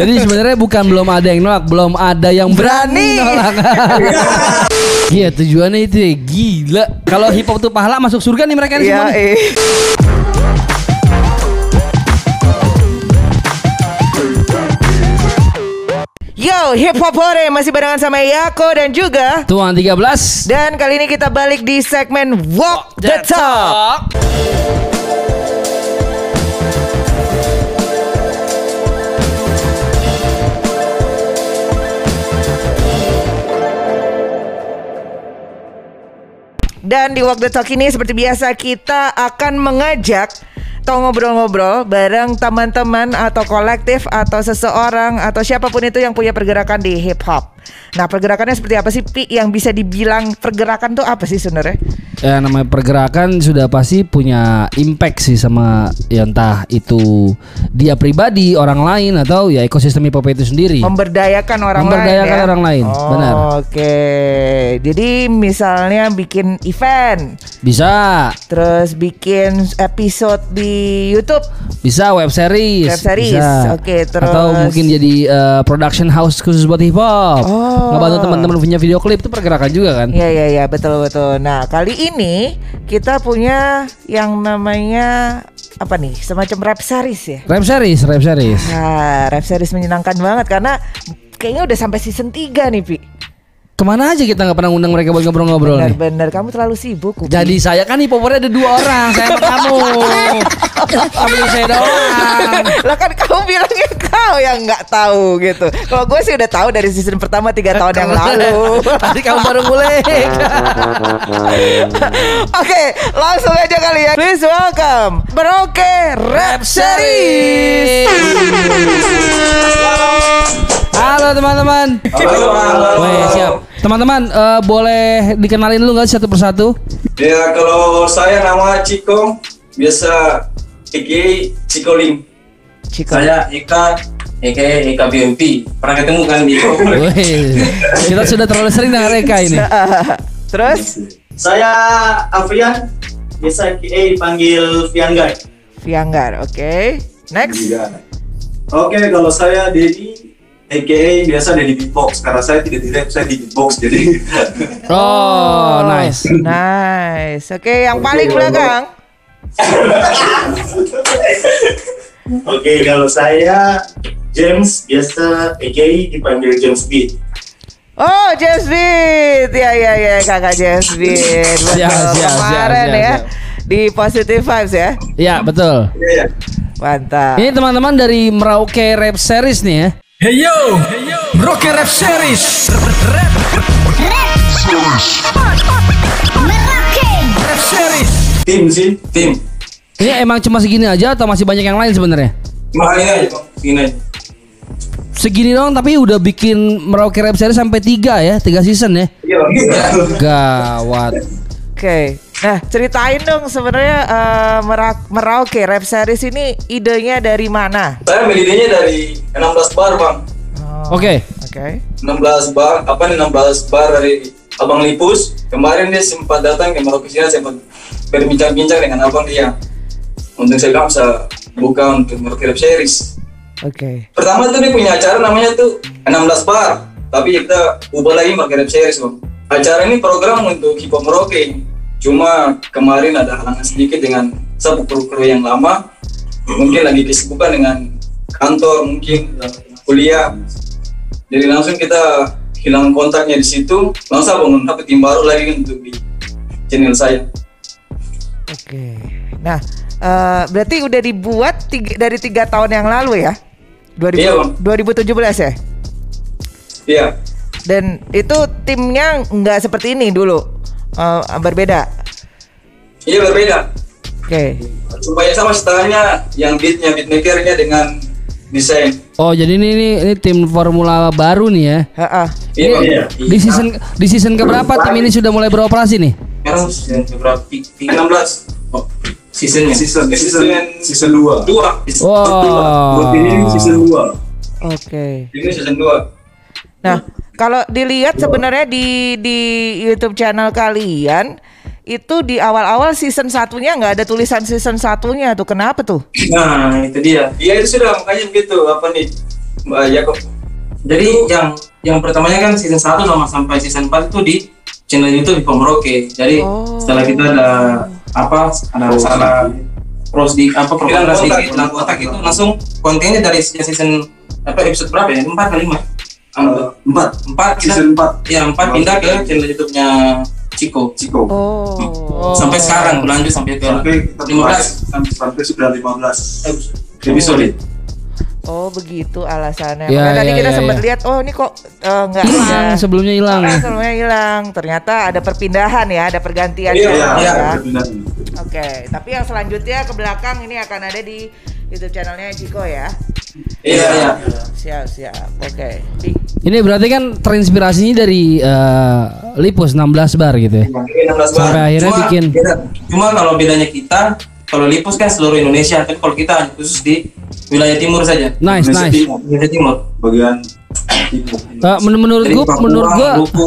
Jadi sebenarnya bukan belum ada yang nolak, belum ada yang berani, Berani. nolak. Iya tujuannya itu ya gila. Kalau hip hop tuh pahala masuk surga nih mereka nih Iya, semua. nih. eh. Yo, hip hop hore masih barengan sama Yako dan juga Tuan 13 dan kali ini kita balik di segmen Walk the Talk. Dan di Walk the Talk ini seperti biasa kita akan mengajak atau ngobrol-ngobrol bareng teman-teman atau kolektif atau seseorang atau siapa pun itu yang punya pergerakan di hip hop. Nah, pergerakannya seperti apa sih Pi yang bisa dibilang pergerakan tuh apa sih sebenarnya? Ya namanya pergerakan sudah pasti punya impact sih sama ya entah itu dia pribadi, orang lain atau ya ekosistem hip hop itu sendiri. Memberdayakan orang Memberdayakan lain. ya? orang lain, Oh, benar. Oke. Jadi misalnya bikin event, Bisa, terus bikin episode di YouTube. bisa web series. Web series, oke, terus- Atau mungkin jadi eh, production house khusus buat hip hop. Oh. Ngebantu teman-teman punya video klip itu pergerakan juga kan? Iya iya iya betul betul. Nah kali ini kita punya yang namanya apa nih semacam rap series ya. Rap series, rap series. Nah rap series menyenangkan banget karena kayaknya udah sampai season 3 nih Pi. Ke mana aja kita nggak pernah ngundang mereka buat ngobrol-ngobrol nih? Bener-bener kamu terlalu sibuk. Upi. Jadi saya kan hip hoppernya ada dua orang, saya sama kamu. Kamu saya doang. lah kan kamu bilangnya kau yang nggak tahu gitu. Kalau gue sih udah tahu dari season pertama tiga tahun yang lalu. Tadi kamu baru mulai. Oke, langsung aja kali ya. Please welcome Merauke Rap Series. Halo teman-teman. Weh, siap. Teman-teman, eh, boleh dikenalin dulu nggak satu persatu? Ya kalau saya nama Ciko, biasa Iki Cikoling. Ciko. Saya Ika, Eka Eka BMP. Pernah ketemu kan di Weh, kita sudah terlalu sering dengan mereka ini. Terus Saya Afrian, biasa KA dipanggil Fianggai. Vianggar, oke. Next. Oke, kalau saya Dedi, AKA biasa Dedi Beatbox. Karena saya tidak di rap, saya di beatbox. Jadi Oh, nice. Nice. Oke, yang paling belakang. Oke, kalau saya James, biasa AKA dipanggil James Beat. Oh, James Beat. Ya ya ya, Kakak James Beat. Betul. Siap, siap, siap, Kemarin siap, ya siap. di Positive Vibes ya. Ya, betul. Iya, Mantap. Ini teman-teman dari Merauke Rap Series nih ya. Hey yo, Rocky Rap Series. Rap Series. tim sih, tim. Ini emang cuma segini aja atau masih banyak yang lain sebenarnya? Cuma ini aja, Bang. Ini aja. Segini doang tapi udah bikin Merauke Rap Series sampai tiga ya, tiga season ya. Iya, Bang. Gawat. Oke. Nah, ceritain dong sebenarnya Mera- Merauke Rap Series ini idenya dari mana? Saya ambil idenya dari 16 bar bang. Oh, Oke. Oke. 16 bar, apa nih 16 bar dari Abang Lipus. Kemarin dia sempat datang ke Merauke sini sempat berbincang-bincang dengan abang dia. Untuk saya bilang bisa buka untuk Merauke Rap Series. Oke. Pertama tuh dia punya acara namanya tuh 16 bar. Tapi kita ubah lagi Merauke Rap Series bang. Acara ini program untuk hip hop Merauke. Cuma kemarin ada halangan sedikit dengan satu kru-kru yang lama. Mungkin lagi kesibukan dengan kantor, mungkin kuliah. Jadi langsung kita hilang kontaknya di situ. Langsung bangun apa tim baru lagi untuk di channel saya. Oke. Nah, eh, berarti udah dibuat tiga- dari tiga tahun yang lalu ya? 2000, Iya, Bang. 2017 ya? Iya. Dan itu timnya nggak seperti ini dulu, Eh, berbeda. Iya berbeda. Oke. Supaya sama setengahnya yang beatnya, beatmakernya dengan desain. Oh, jadi ini ini, ini tim formula baru nih ya. Ha-ha. Iya. Iya. Di season di season keberapa tim ini sudah mulai beroperasi nih? Sekarang season berapa? Tiga. 16. Oh, seasonnya. Season, season, season 2. dua. Wow. ini season 2. Oke. Ini season 2. Nah, kalau dilihat sebenarnya di di YouTube channel kalian itu di awal-awal season satunya nggak ada tulisan season satunya tuh kenapa tuh? Nah, itu dia. Iya itu sudah makanya begitu apa nih Mbak Jakob. Jadi yang yang pertamanya kan season 1 sama sampai season 4 itu di channel YouTube Hop Merauke. Jadi Oh. setelah kita ada apa ada salah pros di apa kotak. sedikit hilang kotak itu langsung kontennya dari season, season apa episode berapa ya? 4 kali 5. Eh, empat 4 kita season empat ya 4 pindah ke channel YouTube-nya Ciko. Ciko Oh. Sampai sekarang berlanjut sampai ke sampai kita 15 sampai, sampai sudah 15 episode. episode Oh begitu alasannya. Ya, tadi ya, kita ya, sempat ya. lihat, oh ini kok eh, nggak Hilang, sebelumnya hilang. Oh, sebelumnya hilang. Ternyata ada perpindahan ya, ada pergantian Iya, iya, ya. benar. Oke, tapi yang selanjutnya ke belakang ini akan ada di YouTube channelnya Jiko ya. Iya, iya. Siap, siap. Oke. Di- Ini berarti kan terinspirasinya dari eh, Lipus 16 bar gitu ya. Ini 16 Sampai bar. akhirnya Cuma bikin beda. Cuma kalau bedanya kita, kalau Lipus kan seluruh Indonesia, tapi kalau kita khusus di wilayah timur saja. nice Indonesia nice. Timur, Wilayah timur. bagian timur Eh, men- menurut gua menurut gua Maluku,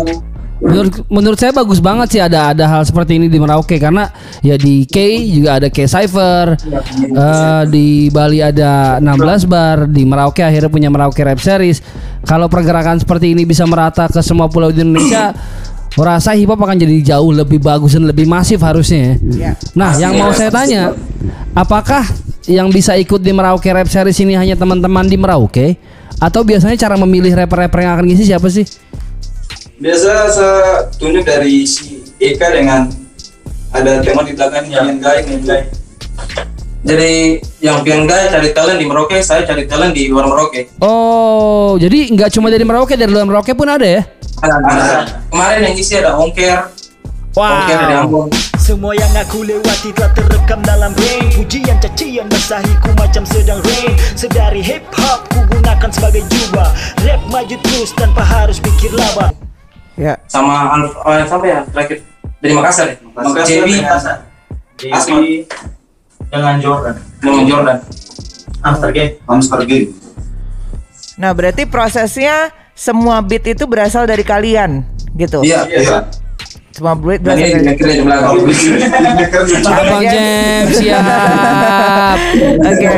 menurut menurut saya bagus banget sih ada ada hal seperti ini di Merauke karena ya di K juga ada K Cypher eh, di Bali ada 16 bar di Merauke akhirnya punya Merauke Rap Series kalau pergerakan seperti ini bisa merata ke semua pulau di Indonesia gua rasa hip hop akan jadi jauh lebih bagus dan lebih masif harusnya ya. Ya. Nah, yang mau saya tanya, apakah yang bisa ikut di Merauke Rap Series ini hanya teman-teman di Merauke atau biasanya cara memilih rapper-rapper yang akan ngisi siapa sih? Biasa saya tunjuk dari si Eka dengan ada tema di belakangnya yang guy, yang guy. Jadi yang Pian Guy cari talent di Merauke, saya cari talent di luar Merauke. Oh, jadi nggak cuma dari Merauke, dari luar Merauke pun ada ya? Ada, ada. Kemarin yang isi ada Ongker, Ongker dari Ambon. Semua yang aku lewati telah terekam dalam brain Pujian cacian basahiku macam sedang rain Sedari hip hop ku gunakan sebagai jubah Rap maju terus tanpa harus pikir laba Ya. sama Alf, oh, yang sampai ya terakhir dari Makassar ya. Makassar, JB Makassar. Dengan Jordan. dengan Jordan. Amsterdam. Amsterdam Nah, berarti prosesnya semua beat itu berasal dari kalian gitu. Iya. iya Semua beat Dan berasal ini dari belakang. Abang Iya. James siap. Oke.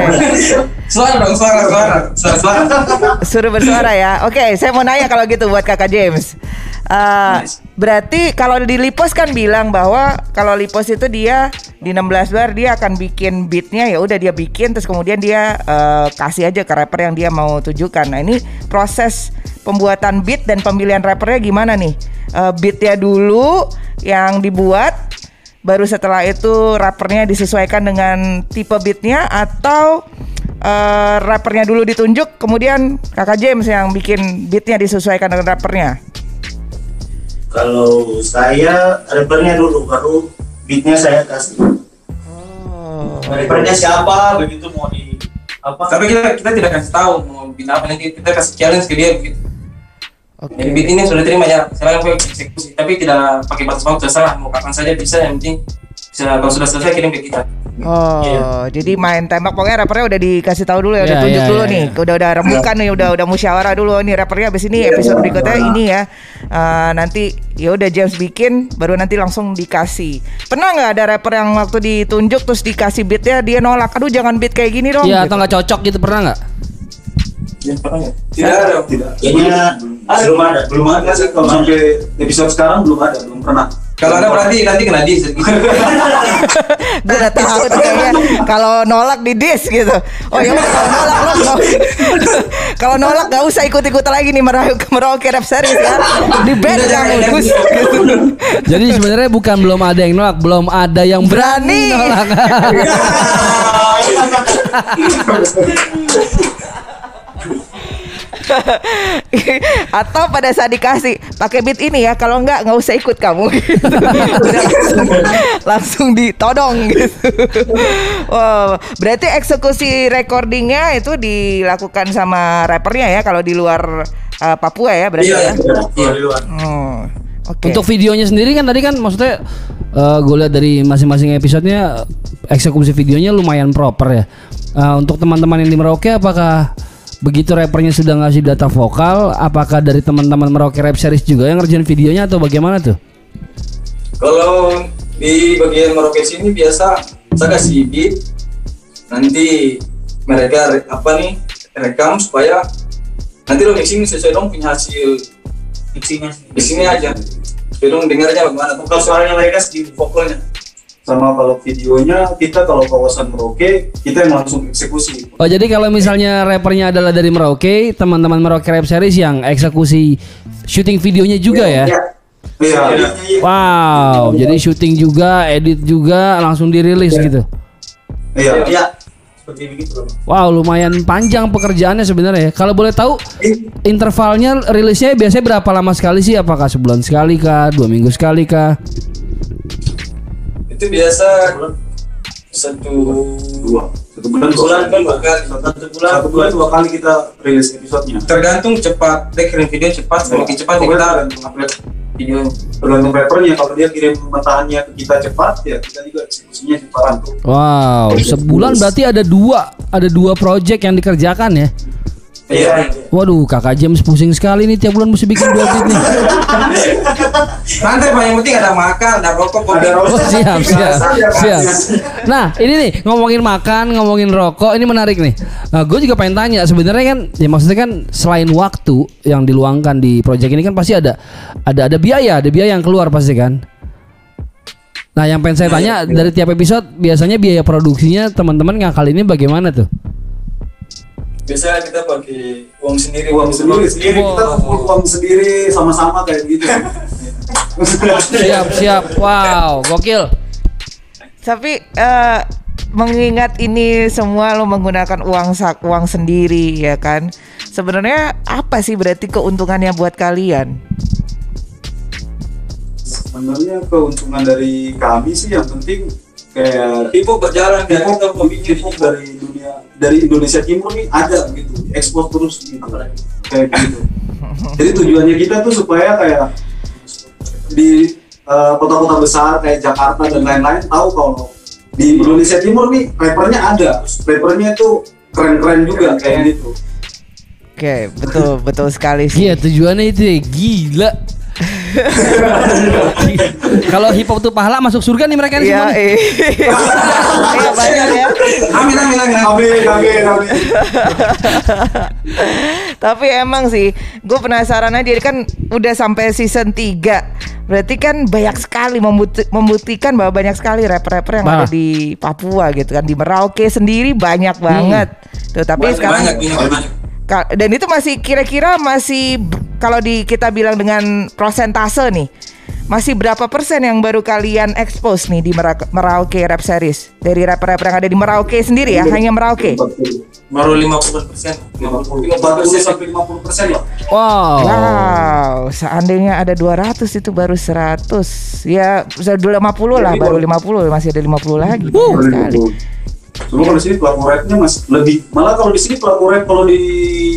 Suara dong, suara, suara, suara, suara. Suruh bersuara ya. Oke, saya mau nanya kalau gitu buat Kakak James. Uh, berarti kalau di Lipos kan bilang bahwa kalau Lipos itu dia di 16 bar dia akan bikin beatnya ya udah dia bikin terus kemudian dia uh, kasih aja ke rapper yang dia mau tujukan. Nah ini proses pembuatan beat dan pemilihan rappernya gimana nih? Uh, beatnya dulu yang dibuat baru setelah itu rappernya disesuaikan dengan tipe beatnya atau eh, rappernya dulu ditunjuk kemudian kakak James yang bikin beatnya disesuaikan dengan rappernya Kalau saya rappernya dulu baru beatnya saya kasih. oh. Rappernya siapa begitu mau di apa? Tapi kita kita tidak kasih tahu mau bikin apa nanti kita kasih challenge ke dia gitu. oke Jadi beat ini sudah terima ya, sekarang gue eksekusi. Tapi tidak pakai batas waktu terserah mau kapan saja bisa yang penting bisa kalau sudah selesai kirim ke kita. Oh, jadi main tembak pokoknya rappernya udah dikasih tahu dulu ya, udah Iya, tunjuk iya, dulu iya, nih, udah udah rembukan nih, udah udah musyawarah dulu nih rappernya abis ini episode berikutnya ini ya. Eh, nanti ya udah James bikin, baru nanti langsung dikasih. Pernah nggak ada rapper yang waktu ditunjuk terus dikasih beatnya dia nolak, aduh jangan beat kayak gini dong. Iya gitu. atau nggak cocok gitu pernah nggak? Tidak ada. tidak Kayaknya belum ada. belum ada sih kalau sampai episode sekarang belum ada belum pernah Kalau ada berarti nanti kena dis gitu. Gue udah tahu tuh kayaknya kalau nolak di dis gitu. Oh ya kalau nolak lo kalau nolak gak usah ikut-ikut lagi nih merauke merauke rap series ya. Di band kamu Gus. Gitu. Jadi sebenarnya bukan belum ada yang nolak, belum ada yang berani, Berani. nolak. Atau pada saat dikasih pakai beat ini ya, kalau enggak nggak usah ikut kamu. Gitu. Udah langsung, langsung ditodong gitu. Wow, berarti eksekusi recordingnya itu dilakukan sama rappernya ya kalau di luar uh, Papua ya berarti Iya, ya. iya. Iya. Hmm, Oke. Untuk videonya sendiri kan tadi kan maksudnya gue lihat dari masing-masing episodenya eksekusi videonya lumayan proper ya. Eh, untuk teman-teman yang di Merauke apakah begitu rappernya sudah ngasih data vokal, apakah dari teman-teman Merauke Rap Series juga yang ngerjain videonya atau bagaimana tuh? Kalau di bagian Merauke sini biasa saya kasih beat, nanti mereka re- apa nih rekam supaya nanti lo mixing sesuai dong punya hasil Mixingnya. di sini aja sesuai dong dengarnya bagaimana Vokal suaranya mereka sendiri. vokalnya sama kalau videonya kita kalau kawasan Merauke kita yang langsung eksekusi Oh jadi kalau misalnya rappernya adalah dari Merauke, teman-teman Merauke Rap Series yang eksekusi syuting videonya juga ya? iya Wow, jadi syuting juga, edit juga, langsung dirilis gitu. iya Ya. Seperti begitu. Wow, lumayan panjang pekerjaannya sebenarnya ya. Kalau boleh tahu intervalnya rilisnya biasanya berapa lama sekali sih? Apakah sebulan sekali kah, dua minggu sekali kah? Itu biasa. Satu dua. Satu bulan dua bulan kali. kan dua kali. Satu bulan. satu bulan dua kali kita rilis episodenya. Tergantung cepat dia kirim video cepat semakin cepat kita tergantung upload videonya tergantung rappernya kalau dia kirim mentahannya ke kita cepat ya kita juga eksekusinya cepat. Tuh Wow, sebulan berarti ada dua, ada dua project yang dikerjakan ya. Iya Waduh, kakak James pusing sekali nih tiap bulan mesti bikin dua beat nih. santai pak yang penting ada makan ada rokok ada Oh, rokok siap, siap, siap. ya. Nah, ini nih ngomongin makan, ngomongin rokok, ini menarik nih. Nah, gue juga pengen tanya, sebenarnya kan, ya maksudnya kan selain waktu yang diluangkan di proyek ini kan pasti ada, ada ada biaya, ada biaya yang keluar pasti kan. Nah, yang pengen saya tanya dari tiap episode, biasanya biaya produksinya teman-teman ngakal ini bagaimana tuh? Biasanya kita pakai uang sendiri uang sendiri sendiri kita kumpul uang sendiri sama-sama kayak gitu Siap, siap. Wow, gokil. Tapi eh, mengingat ini semua lo menggunakan uang sak uang sendiri ya kan. Sebenarnya apa sih berarti keuntungannya buat kalian? sebenarnya keuntungan dari kami sih yang penting kayak Ibu berjalan kayak Hip-hop kita dari dunia dari Indonesia Timur nih ada gitu ekspor terus gitu. Kayak gitu. Jadi tujuannya kita tuh supaya kayak di eh, kota-kota besar kayak Jakarta dan lain-lain tahu kalau di Indonesia Timur nih rappernya ada rappernya tuh keren-keren juga kayak gitu. Oke, betul betul sekali sih. Iya, tujuannya itu ya gila. Kalau hip hop tuh pahala masuk surga nih mereka nih Iya, semua. Iya. Banyak ya. amin amin amin. Amin amin amin. Tapi emang sih, gue penasaran aja kan udah sampai season 3 Berarti kan banyak sekali membuti- membuktikan bahwa banyak sekali rapper-rapper yang ada di Papua gitu kan. Di Merauke sendiri banyak banget. Tuh, tapi Banyak, sekarang banyak banyak banyak. Ka- dan itu masih kira-kira masih kalau di kita bilang dengan prosentase nih masih berapa persen yang baru kalian expose nih di Mera- Merauke Rap Series? Dari rapper-rapper yang ada di Merauke sendiri ya hanya Merauke? Baru 50 persen. 40 sampai 50 persen lah Wow. wow seandainya ada 200 itu baru 100 ya bisa dulu 50 lah baru 50 masih ada 50 lagi. Banyak sekali Cuma kalau di sini pelaku rapnya masih lebih malah kalau di sini pelaku rap kalau di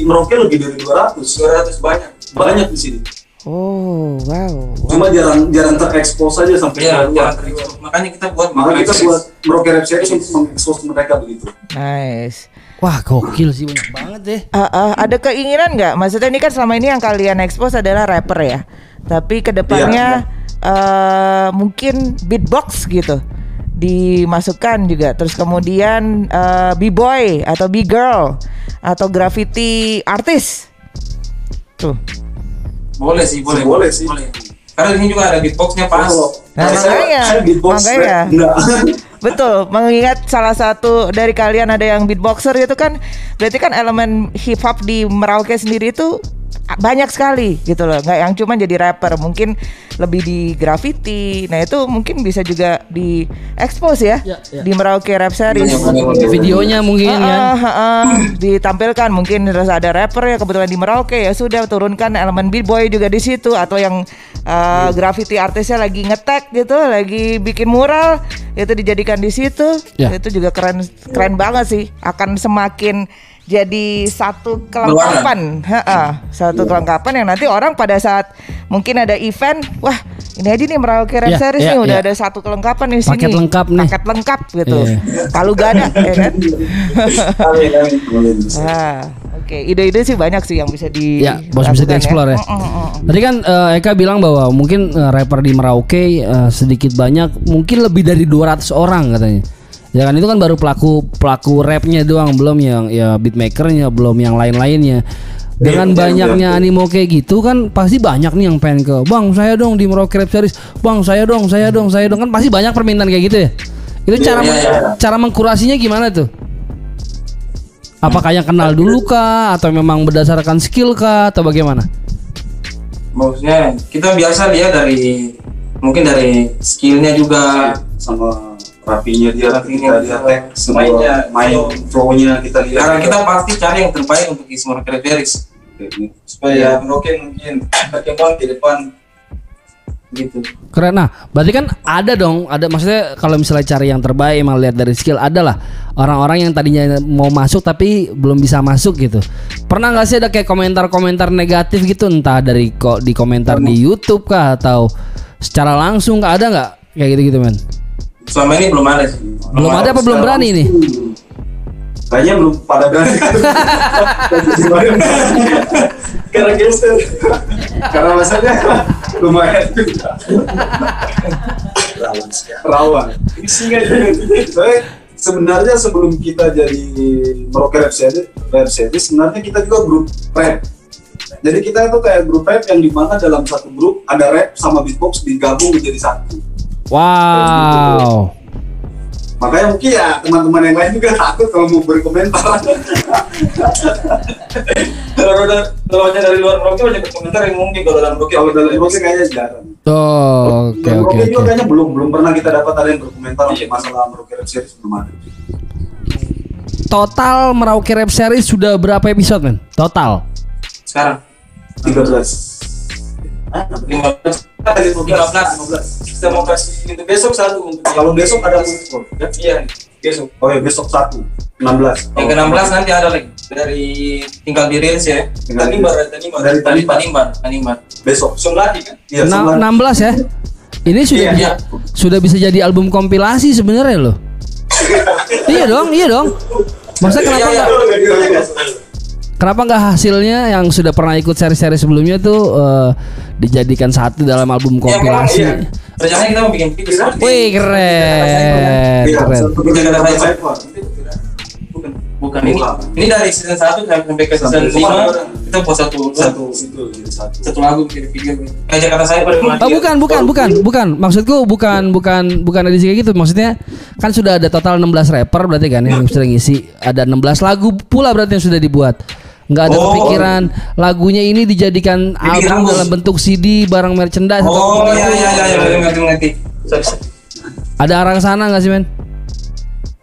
Merauke lebih dari 200 200 banyak banyak di sini. oh wow Cuma jarang jarang terekspos aja sampai ya keluar. makanya kita buat Makanya kita buat Merauke Rap Series untuk mengekspos mereka begitu. nice Wah, gokil sih banyak banget deh. Ah, ah, ada keinginan nggak? Maksudnya ini kan selama ini yang kalian expose adalah rapper ya. Tapi ke depannya eh mungkin beatbox gitu dimasukkan juga. Terus kemudian eh, b-boy atau b-girl atau graffiti artis. Tuh. boleh sih boleh Boleh sih. karena di sini juga ada beatboxnya pas Kalau Nah, makanya, saya beatbox makanya. Betul, mengingat salah satu dari kalian ada yang beatboxer itu kan berarti kan elemen hip hop di Merauke sendiri itu banyak sekali gitu loh. Nggak yang cuma jadi rapper mungkin lebih di graffiti. Nah itu mungkin bisa juga di expose ya, Ya, ya. di Merauke Rap Series. Videonya mungkin kan. Ah, ah, ah, ditampilkan mungkin terus ada rapper ya kebetulan di Merauke. Ya sudah turunkan elemen b-boy juga di situ. Atau yang uh, graffiti artisnya lagi ngetek gitu lagi bikin mural itu dijadikan di situ. Ya. itu juga keren keren banget sih. Akan semakin jadi satu kelengkapan Ha-ha, satu kelengkapan yang nanti orang pada saat mungkin ada event wah ini aja nih Merauke Rap Ya, Series ya, nih udah ya. ada satu kelengkapan di sini Paket lengkap nih. paket lengkap gitu Iya. kalau gak ada ya kan amin amin Ah, oke. Ide-ide sih banyak sih yang bisa di Ya, bos bisa lakukan dieksplor ya. Mm, mm, mm. Tadi kan eh, Eka bilang bahwa mungkin eh, rapper di Merauke eh, sedikit banyak mungkin lebih dari 200 orang katanya. Ya kan itu kan baru pelaku pelaku rapnya doang belum yang ya beatmakernya belum yang lain-lainnya. Dengan Iya, banyaknya iya. animo kayak gitu kan pasti banyak nih yang pengen ke Bang saya dong di Merauke Rap Series Bang saya dong saya dong saya dong kan pasti banyak permintaan kayak gitu ya Itu cara iya, iya. cara mengkurasinya gimana tuh? Apakah yang kenal dulu kah atau memang berdasarkan skill kah atau bagaimana? maksudnya kita biasa dia dari mungkin dari skillnya juga sama rapinya dia Rapinya ketika dia tag semua Mainnya, main flow. flow-nya kita lihat karena kita pasti cari yang terbaik untuk Series Kayak gitu. supaya Merauke mungkin berkembang ke depan gitu Keren. Nah, berarti kan ada dong, ada maksudnya kalau misalnya cari yang terbaik emang lihat dari skill ada lah orang-orang yang tadinya mau masuk tapi belum bisa masuk gitu. Pernah nggak sih ada kayak komentar-komentar negatif gitu entah dari kok di komentar di YouTube kah atau secara langsung kah ada nggak kayak gitu-gitu men? Selama ini belum ada sih. Belum ada apa belum berani nih? kayaknya belum pada berani. Karena gangster karena maksudnya lumayan. Juga rawan Soalnya sebenarnya sebelum kita jadi Merauke Rap Series, Rap Series sebenarnya kita juga grup rap. Jadi kita itu kayak grup rap yang di mana dalam satu grup ada rap sama beatbox digabung menjadi satu Wow. makanya mungkin ya teman-teman yang lain juga takut kalau mau berkomentar kalau udah kalau hanya dari luar Merauke banyak komentar yang mungkin kalau dalam Merauke kalau dalam Merauke kayaknya jarang Oh, oke Dalam oke juga oke. kayaknya belum belum pernah kita dapat ada yang berkomentar untuk masalah Merauke Rap Series belum ada Total Merauke Rap Series sudah berapa episode men? Total. sekarang 13 lima belas lima belas. Kita mau kasih untuk besok satu untuk kalau besok ada full ya, iya besok. Oh ya besok satu. 16 yang ke 16 nanti ada lagi. Dari tinggal di reels ya. Tanimbar Tanimbar. Dari tadi Tanimbar. Tanimbar Tanimbar. Besok. Lagi kan? Iya Na- sebelah. 16 ya. Ini sudah Iya, bisa, iya. sudah bisa jadi album kompilasi sebenarnya loh. iya dong, iya dong. Maksudnya kenapa Iya, nggak kenapa nggak hasilnya yang sudah pernah ikut seri-seri sebelumnya tuh eh, dijadikan satu dalam album Ya, memang kompilasi? iya. rencananya kita mau bikin video Wih keren, Iya, keren. bukan bukan ini ini dari season 1 sampai ke season Sampai 5 kita buat satu satu satu satu lagu bikin video kayak kata saya pada Oh bukan, bukan, bukan, bukan. Maksudku bukan, bukan, bukan edisi kayak gitu. Maksudnya kan sudah ada total 16 rapper berarti kan yang sudah ngisi. Ada 16 lagu pula berarti yang sudah dibuat. Nggak ada Oh. kepikiran lagunya ini dijadikan album dalam bentuk CD barang merchandise oh iya iya iya iya ngerti ngerti Sorry, sorry. Ada arah ke sana nggak sih men?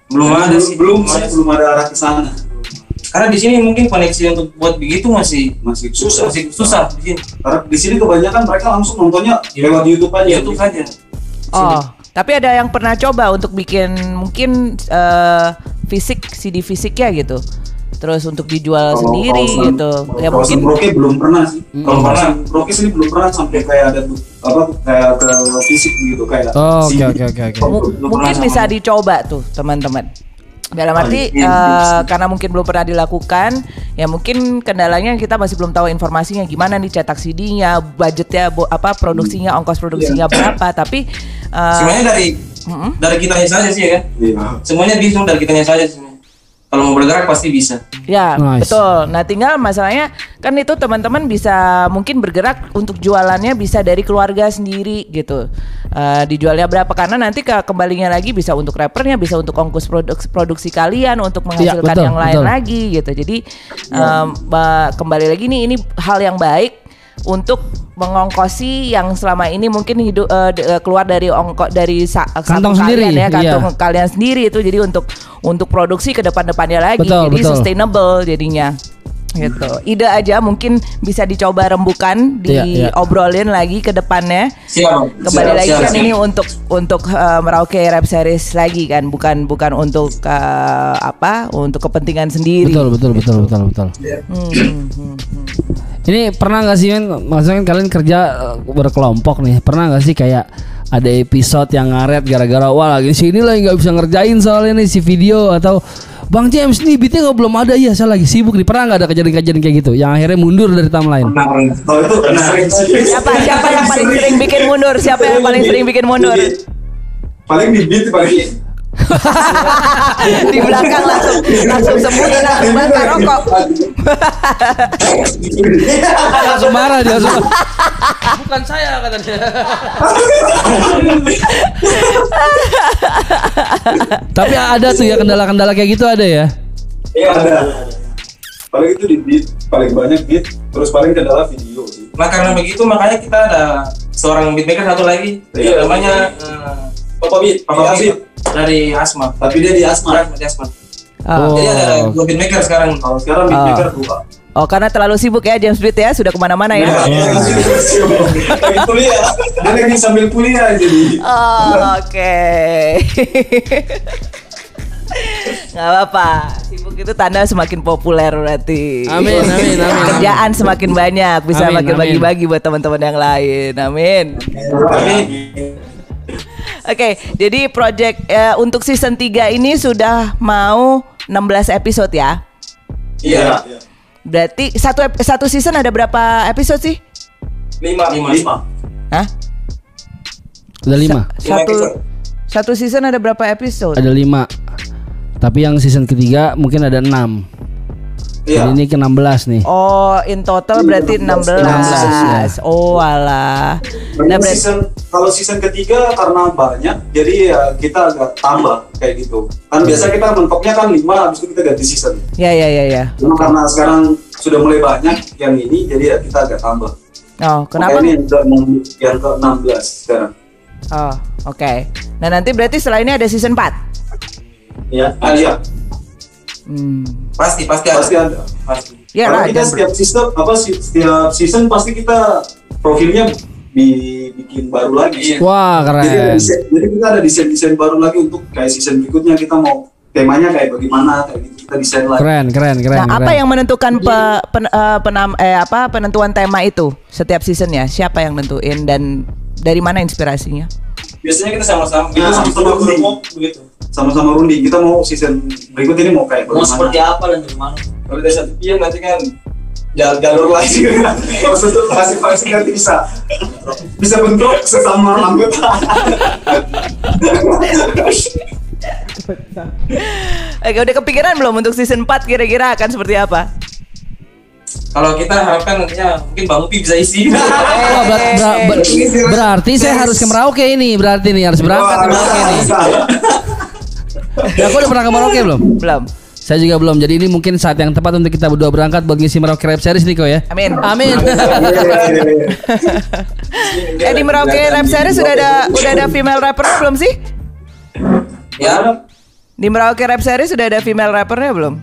belum ada sih belum belum sih ada. belum ada arah ke sana karena di sini mungkin koneksi untuk buat begitu masih masih susah masih susah di sini karena di sini kebanyakan mereka langsung nontonnya lewat YouTube aja YouTube aja Oh, tapi ada yang pernah coba untuk bikin mungkin eh, fisik CD fisiknya gitu. Terus untuk dijual Kalau sendiri kawasan- gitu. kalau Ya mungkin Merauke belum pernah sih. Hmm. Kalau kawasan Merauke sini belum pernah sampai kayak ada tuh apa kayak ke fisik gitu kayak. Oh, oke, oke, oke, pernah mungkin sama- bisa dicoba tuh teman-teman. Dalam arti iya, eh, karena mungkin belum pernah dilakukan, ya mungkin kendalanya kita masih belum tahu informasinya gimana nih cetak CD-nya, budgetnya apa produksinya, ongkos produksinya berapa. Tapi eh, semuanya dari dari kitanya saja sih ya kan Iya. semuanya bisa dari kitanya saja semuanya kalau mau bergerak pasti bisa Ya Nice. betul. Nah tinggal masalahnya kan itu teman-teman bisa mungkin bergerak untuk jualannya bisa dari keluarga sendiri gitu. Eh, dijualnya berapa karena nanti ke kembalinya lagi bisa untuk rappernya, bisa untuk ongkos produksi, produksi kalian untuk menghasilkan Iya, betul, yang lain betul. lagi gitu. Jadi ba- kembali lagi nih ini hal yang baik untuk mengongkosi yang selama ini mungkin hidup eh, eh, keluar dari ongkos dari sa- Kantong saku sendiri, kalian ya kantong iya. kalian sendiri itu jadi untuk untuk produksi ke depan-depannya lagi Betul, jadi betul. sustainable jadinya gitu ide aja mungkin bisa dicoba rembukan Iya, iya. diobrolin lagi ke depannya siap kembali siap, lagi siap, kan siap. ini untuk untuk eh, Merauke Rap Series lagi kan bukan bukan untuk eh, apa untuk kepentingan sendiri Betul, betul, betul, betul, betul. Hmm, hmm, hmm. Ini pernah nggak sih men? Maksudnya kan kalian kerja eh, berkelompok nih. Pernah nggak sih kayak ada episode yang ngaret gara-gara wah lagi sini lagi nggak bisa ngerjain soalnya nih si video atau Bang James nih beatnya nggak belum ada. Ya saya lagi sibuk nih. Pernah nggak ada kejadian-kejadian kayak gitu? Yang akhirnya mundur dari timeline. Pernah, pernah. Kalau itu pernah. Sering siapa siapa yang paling sering bikin mundur? Siapa yang paling sering bikin mundur? Paling di beat paling Di belakang langsung langsung sembuh dan langsung bakar rokok. langsung marah dia langsung. Bukan saya katanya. Tapi ada tuh ya kendala-kendala kayak gitu ada ya. Iya. ada paling itu di beat paling banyak beat terus paling kendala video sih Nah karena begitu makanya kita ada seorang beatmaker satu lagi Iya. namanya eh, Papa Beat, Papa Papa Beat dari Asma. tapi dia di asma Dari Asma. Oh. Jadi ada dua beatmaker sekarang. kalau sekarang beatmaker dua Oh karena terlalu sibuk ya James Beat ya sudah ke mana-mana ya. Iya. lagi kuliah. dia lagi sambil kuliah jadi Oh, oke. Nggak apa-apa. Sibuk itu tanda semakin populer berarti. Amin, amin, amin. Kerjaan semakin banyak, bisa Amin, makin amin. bagi-bagi buat teman-teman yang lain. Amin. Oke, jadi project eh, untuk season 3 ini sudah mau 16 episode ya. Iya. Berarti satu satu season ada berapa episode sih? Lima. Lima. lima Hah? Ada lima. Satu episode. satu season ada berapa episode? Ada lima. Tapi yang season ketiga mungkin ada enam. Iya. Jadi ini ke 16 nih. Oh, in total berarti 16. 16, Oh, alah. Nah, berarti season kalau season ketiga karena banyak, jadi ya kita agak tambah kayak gitu. Kan biasa kita mentoknya kan lima, habis itu kita ganti season. ya ya ya ya. Cuma karena sekarang sudah mulai banyak yang ini, jadi ya kita agak tambah. Oh, kenapa? Makanya ini yang ke, yang ke 16 sekarang. Oh, oke. Nah, nanti berarti setelah ini ada season 4. Ya, ah, iya. Hmm. Pasti pasti ada. Pasti ada. Pasti. Ya Karena lah, kita setiap sistem apa setiap season pasti kita profilnya dibikin baru lagi. Wah, Jadi, ada keren. desain- jadi kita ada desain-desain baru lagi untuk kayak season berikutnya kita mau temanya kayak bagaimana kayak gitu kita desain lagi. Keren, keren, keren. Nah, apa keren. yang menentukan pe- pen- eh, penam- eh, apa penentuan tema itu setiap seasonnya? Siapa yang nentuin dan dari mana inspirasinya? Biasanya kita sama-sama. Kita sama-sama runding. begitu. Sama-sama runding. Kita mau season berikut ini mau kayak Mau bagaimana? seperti apa dan dari mana? Kalau dari satu PM nanti kan jalur, jalur lagi. Maksudnya masing-masing nanti bisa bisa bentuk sesama anggota. Oke, udah kepikiran belum untuk season 4 kira-kira akan seperti apa? Kalau kita harapkan nantinya mungkin Bang Upi bisa isi. Wah, ber- ber- ber- berarti saya harus ke Merauke ini, berarti nih harus berangkat ke Merauke nih. Ya, aku udah pernah ke Merauke belum? Belum. Saya juga belum. Jadi ini mungkin saat yang tepat untuk kita berdua berangkat buat ngisi Merauke Rap Series nih kok ya. Amin. Amin. Eh di Merauke Rap Series sudah ada udah ada female rapper belum sih? ya. Di Merauke Rap Series sudah ada female rappernya belum?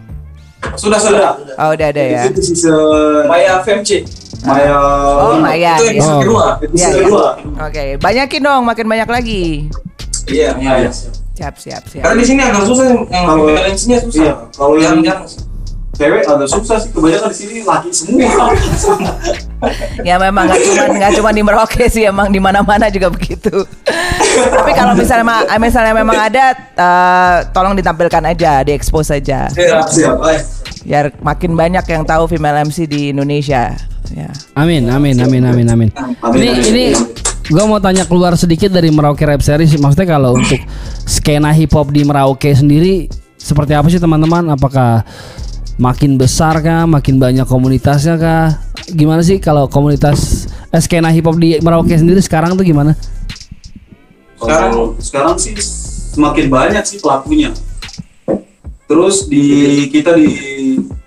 Sudah sudah. Oh, udah ada ya. Itu season Maya FMC. Maya. Oh, Maya. Itu ya. episode Oh. kedua. Itu Iya, iya. kedua. Oke, banyakin dong, makin banyak lagi. Iya. Iya, iya. Siap, siap, siap. Karena di sini agak susah yang Kalau- balance-nya susah. iya, kalau yang- jarang Cewek agak susah sih kebanyakan di sini laki semua. Ya memang nggak cuma nggak cuma di Merauke sih, emang di mana-mana juga begitu. Tapi kalau misalnya ma- misalnya memang ada, eh, tolong ditampilkan aja, diekspos aja, Siap, siap. biar makin banyak yang tahu female MC di Indonesia. Ya. Amin, amin, amin, amin, amin. Amin, Ini ini gua mau tanya keluar sedikit dari Merauke Rap Series. Maksudnya kalau untuk skena hip hop di Merauke sendiri seperti apa sih teman-teman? Apakah makin besar kah? Makin banyak komunitasnya kah? Gimana sih kalau komunitas eh, skena hip hop di Merauke sendiri sekarang tuh gimana? Sekarang sekarang sih semakin banyak sih pelakunya. Terus di kita di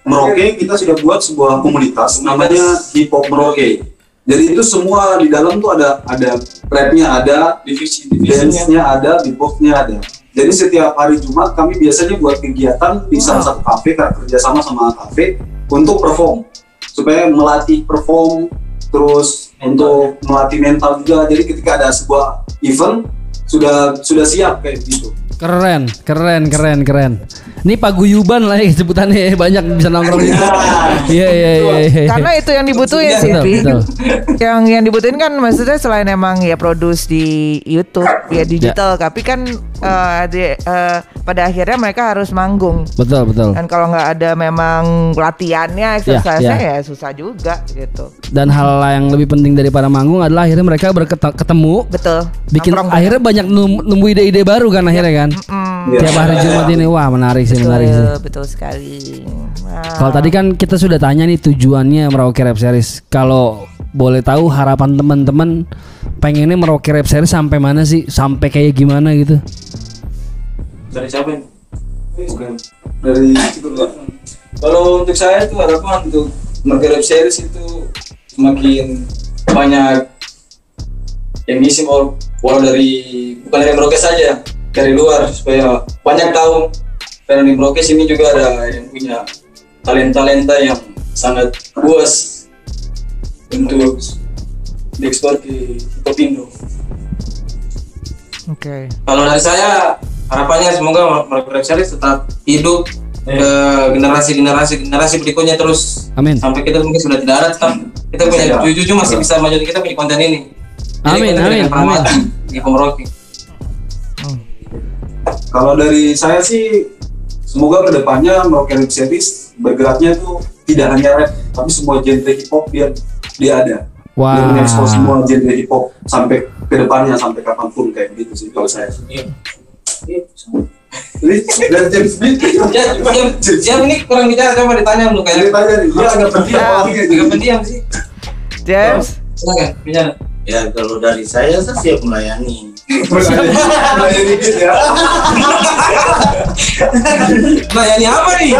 Merauke kita sudah buat sebuah komunitas namanya Hip Hop Merauke. Jadi itu semua di dalam tuh ada ada rapnya ada, Divisi, dance-nya ada, beatbox-nya ada. Jadi setiap hari Jumat kami biasanya buat kegiatan di salah satu kafe kerja sama sama kafe untuk perform supaya melatih perform terus untuk melatih mental juga. Jadi ketika ada sebuah event sudah sudah siap kayak gitu. Keren, keren, keren, keren. Ini paguyuban lah ya sebutannya ya. banyak bisa nongkrong di situ. Iya, iya, iya. iya. Karena itu yang dibutuhin sih, Betul, Pi. betul. Yang yang dibutuhin kan maksudnya selain emang ya produce di YouTube, ya digital, tapi kan eh, di- eh, pada akhirnya mereka harus manggung. Betul, betul. Dan kalau nggak ada memang latihannya, exercise-nya ya. ya susah juga gitu. Dan hal yang lebih penting daripada manggung adalah akhirnya mereka berketemu Betul. bikin akhirnya banyak nemu ide-ide baru kan akhirnya kan Mm, Tiap hari Jumat ini wah menarik sih, menarik sih. Betul, betul sekali. Wow. Kalau tadi kan kita sudah tanya nih tujuannya Merauke Rap Series. Kalau boleh tahu harapan teman-teman pengennya Merauke Rap Series sampai mana sih? Sampai kayak gimana gitu? Dari siapa? Bukan. dari itu. Kalau untuk saya itu harapan untuk Merauke Rap Series itu semakin banyak yang ngisi walau, walau dari bukan dari Merauke saja dari luar supaya banyak tahu karena di Merauke sini juga ada yang punya talenta-talenta yang sangat puas untuk diekspor ke hip hop Indo. Oke. Kalau dari saya harapannya semoga Merauke Rap Series tetap hidup ke generasi-generasi generasi berikutnya terus Amin. sampai kita mungkin sudah tidak ada tetap kita punya cucu-cucu masih bisa maju kita punya konten ini. Amin, kita amin, amin. mati Di Merauke. Kalau dari saya sih semoga ke depannya Merauke Rap Series bergeraknya tuh tidak hanya rap tapi semua genre hip hop biar dia ada. Wah. Biar mengekspos semua genre hip hop sampai ke depannya sampai kapan pun kayak gitu sih kalau saya. Ini dan James Beat Ya, jam, jam ini kurang bicara coba ditanya dulu Dia kayak tanya nih, dia agak pendiam agak gitu. pendiam sih. James. Silakan, bicara. Ya kalau dari saya saya siap melayani. Melayani dikit ya. Melayani apa nih?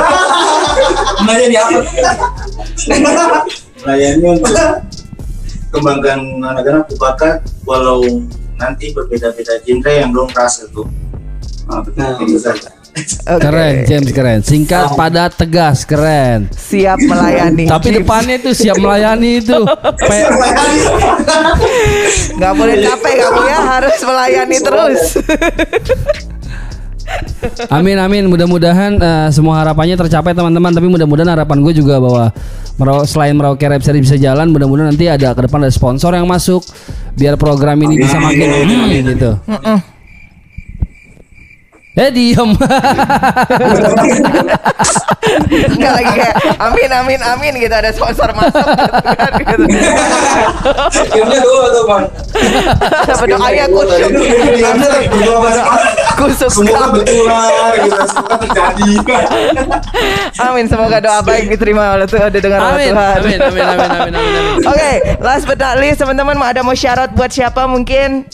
Melayani apa? Melayani untuk kembangkan anak-anak berbakat walau nanti berbeda-beda genre yang belum rasa tuh. Nah, betul. Nah, Oke. Keren, James keren. Singkat, padat, tegas, keren. Siap melayani. Tapi James. depannya itu siap melayani itu. Pe- nggak boleh capek kamu ya harus melayani terus. Amin amin mudah-mudahan eh, semua harapannya tercapai teman-teman tapi mudah-mudahan harapan gue juga bahwa Merau- selain Merauke Rap Series bisa jalan mudah-mudahan nanti ada ke depan ada sponsor yang masuk biar program ini bisa makin hmm, gitu. Eh diem Nggak lagi kayak amin amin amin gitu ada sponsor masuk gitu kan gitu. Skillnya dua tuh bang. Berdoanya kusuk. Kusuk Semoga sekali. betul lah, gitu. semoga terjadi. Amin semoga doa baik diterima oleh Tuhan didengar oleh Amin Tuhan. amin amin amin amin amin. amin. Oke, last but not least teman-teman mau ada mau syarat buat siapa mungkin?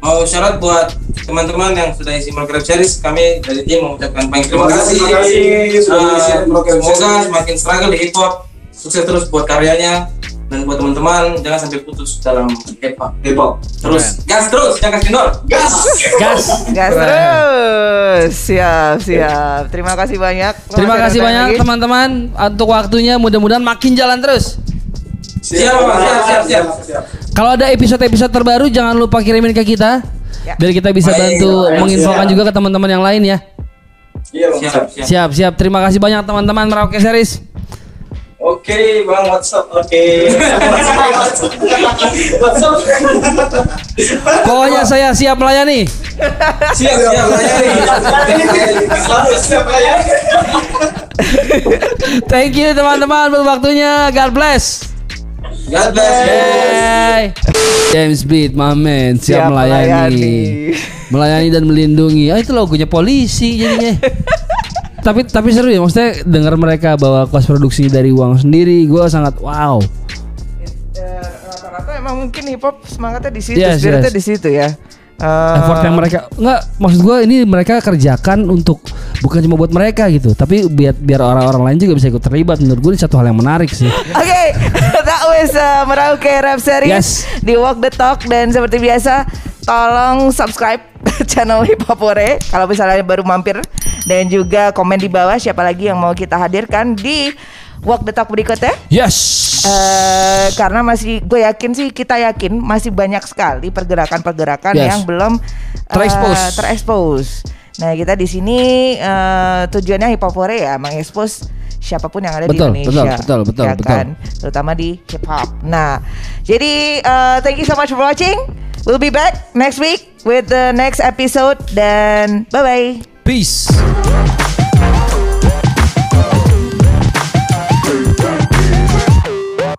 Mau syarat buat teman-teman yang sudah isi Rap Series, kami dari tim mengucapkan banyak terima kasih. Terima kasih Rap semoga semakin struggle di hip hop, sukses terus buat karyanya dan buat teman-teman jangan sampai putus dalam hip hop. Hip hop. Terus gas terus, jangan kendor. Gas. Gas. Gas Keren. terus. Siap, siap. Terima kasih banyak. Terima kasih banyak teman-teman untuk waktunya mudah-mudahan makin jalan terus. Siap, Pak. siap, siap, siap. Kalau ada episode-episode terbaru jangan lupa kirimin ke kita Ya. biar kita bisa bantu baik, menginfokan juga ke teman-teman yang lain ya. Bang. Siap, siap. Siap, siap. Terima kasih banyak teman-teman Merauke Series. Oke bang WhatsApp. Oke. WhatsApp. Pokoknya saya siap melayani. Siap, siap. layani. Selalu siap ya. Thank you teman-teman buat waktunya. God bless. God bless you. Hey. James Beat, my man, siap, Siap melayani. melayani. melayani dan melindungi. Ah itu logonya polisi jadinya. tapi tapi seru ya maksudnya dengar mereka bawa kos produksi dari uang sendiri, gue sangat wow. Eh, Rata-rata emang mungkin hip hop semangatnya di situ, Yes, spiritnya yes. di situ ya. Eh, effort yang mereka nggak maksud gue ini mereka kerjakan untuk bukan cuma buat mereka gitu tapi biar biar orang-orang lain juga bisa ikut terlibat menurut gue ini satu hal yang menarik sih Oke, that was uh, Merauke Rap Series Yes. di Walk the Talk dan seperti biasa tolong subscribe channel Hip Hop Ore kalau misalnya baru mampir dan juga komen di bawah siapa lagi yang mau kita hadirkan di Walk the Talk berikutnya. yes Eh, karena masih gue yakin sih kita yakin masih banyak sekali pergerakan-pergerakan Yes. yang belum eh, Terekspos. terekspos. Nah kita di sini eh, tujuannya hip hop Ore ya mengekspos siapa pun yang ada Betul, di Indonesia, betul, betul, betul, ya betul. kan? terutama di hip hop. Nah jadi eh, thank you so much for watching. We'll be back next week with the next episode dan bye bye. peace